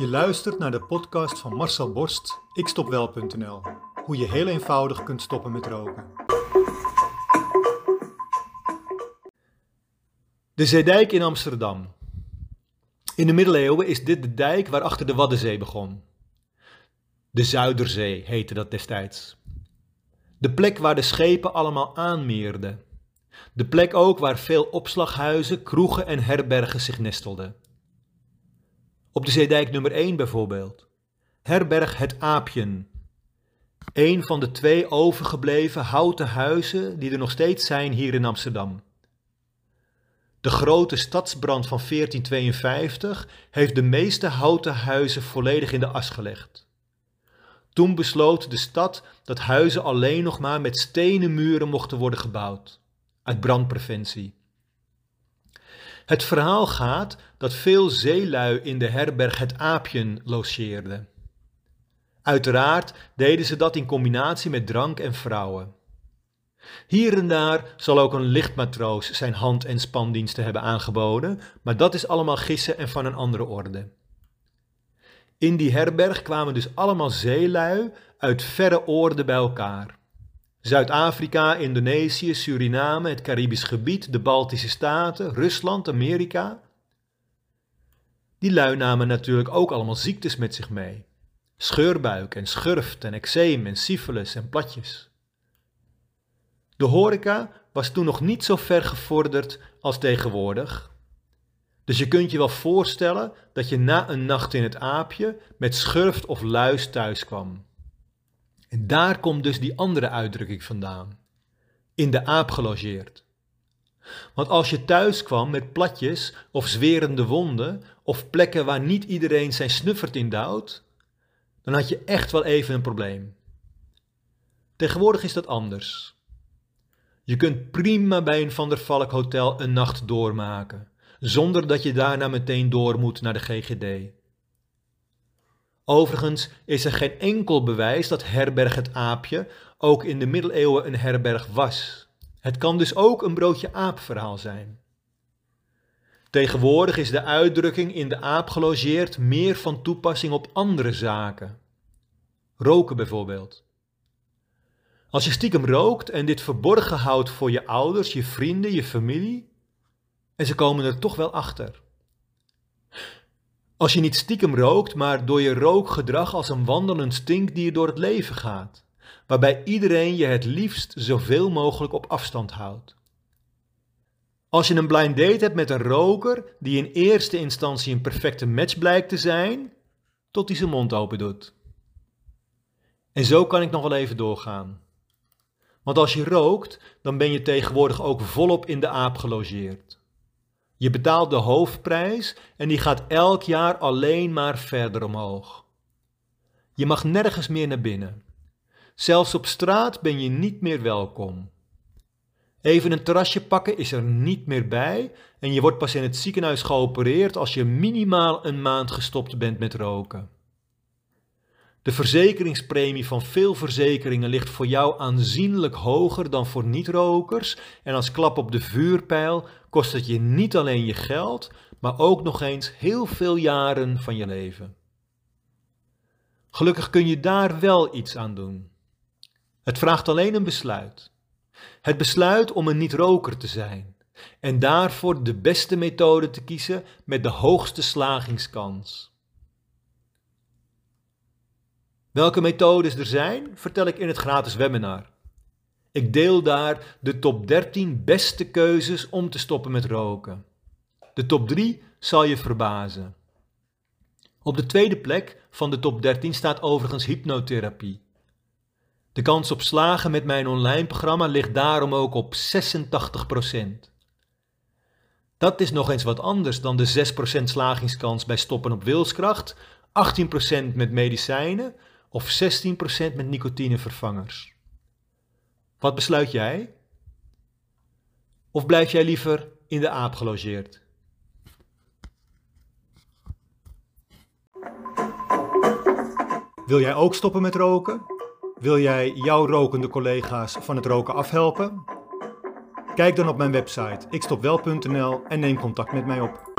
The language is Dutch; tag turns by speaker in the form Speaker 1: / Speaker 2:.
Speaker 1: Je luistert naar de podcast van Marcel Borst, ikstopwel.nl. Hoe je heel eenvoudig kunt stoppen met roken. De Zeedijk in Amsterdam. In de middeleeuwen is dit de dijk waarachter de Waddenzee begon. De Zuiderzee heette dat destijds. De plek waar de schepen allemaal aanmeerden. De plek ook waar veel opslaghuizen, kroegen en herbergen zich nestelden. Op de Zeedijk nummer 1 bijvoorbeeld. Herberg Het Aapjen. Een van de twee overgebleven houten huizen die er nog steeds zijn hier in Amsterdam. De grote stadsbrand van 1452 heeft de meeste houten huizen volledig in de as gelegd. Toen besloot de stad dat huizen alleen nog maar met stenen muren mochten worden gebouwd, uit brandpreventie. Het verhaal gaat dat veel zeelui in de herberg Het Aapjen logeerden. Uiteraard deden ze dat in combinatie met drank en vrouwen. Hier en daar zal ook een lichtmatroos zijn hand- en spandiensten hebben aangeboden, maar dat is allemaal gissen en van een andere orde. In die herberg kwamen dus allemaal zeelui uit verre oorden bij elkaar. Zuid-Afrika, Indonesië, Suriname, het Caribisch gebied, de Baltische Staten, Rusland, Amerika. Die lui namen natuurlijk ook allemaal ziektes met zich mee. Scheurbuik en schurft en eczeem en syphilis en platjes. De horeca was toen nog niet zo ver gevorderd als tegenwoordig. Dus je kunt je wel voorstellen dat je na een nacht in het aapje met schurft of luis thuis kwam. En daar komt dus die andere uitdrukking vandaan. In de aap gelogeerd. Want als je thuis kwam met platjes of zwerende wonden of plekken waar niet iedereen zijn snuffert in duwt, dan had je echt wel even een probleem. Tegenwoordig is dat anders. Je kunt prima bij een Van der Valk hotel een nacht doormaken, zonder dat je daarna meteen door moet naar de GGD. Overigens is er geen enkel bewijs dat herberg het aapje ook in de middeleeuwen een herberg was. Het kan dus ook een broodje aap verhaal zijn. Tegenwoordig is de uitdrukking in de aap gelogeerd meer van toepassing op andere zaken. Roken bijvoorbeeld. Als je stiekem rookt en dit verborgen houdt voor je ouders, je vrienden, je familie, en ze komen er toch wel achter. Als je niet stiekem rookt, maar door je rookgedrag als een wandelend stinkdier door het leven gaat, waarbij iedereen je het liefst zoveel mogelijk op afstand houdt. Als je een blind date hebt met een roker die in eerste instantie een perfecte match blijkt te zijn, tot hij zijn mond open doet. En zo kan ik nog wel even doorgaan. Want als je rookt, dan ben je tegenwoordig ook volop in de aap gelogeerd. Je betaalt de hoofdprijs en die gaat elk jaar alleen maar verder omhoog. Je mag nergens meer naar binnen. Zelfs op straat ben je niet meer welkom. Even een terrasje pakken is er niet meer bij en je wordt pas in het ziekenhuis geopereerd als je minimaal een maand gestopt bent met roken. De verzekeringspremie van veel verzekeringen ligt voor jou aanzienlijk hoger dan voor niet-rokers en als klap op de vuurpijl kost het je niet alleen je geld, maar ook nog eens heel veel jaren van je leven. Gelukkig kun je daar wel iets aan doen. Het vraagt alleen een besluit. Het besluit om een niet-roker te zijn en daarvoor de beste methode te kiezen met de hoogste slagingskans. Welke methodes er zijn, vertel ik in het gratis webinar. Ik deel daar de top 13 beste keuzes om te stoppen met roken. De top 3 zal je verbazen. Op de tweede plek van de top 13 staat overigens hypnotherapie. De kans op slagen met mijn online programma ligt daarom ook op 86%. Dat is nog eens wat anders dan de 6% slagingskans bij stoppen op wilskracht, 18% met medicijnen of 16% met nicotinevervangers. Wat besluit jij? Of blijf jij liever in de aap gelogeerd? Wil jij ook stoppen met roken? Wil jij jouw rokende collega's van het roken afhelpen? Kijk dan op mijn website ikstopwel.nl en neem contact met mij op.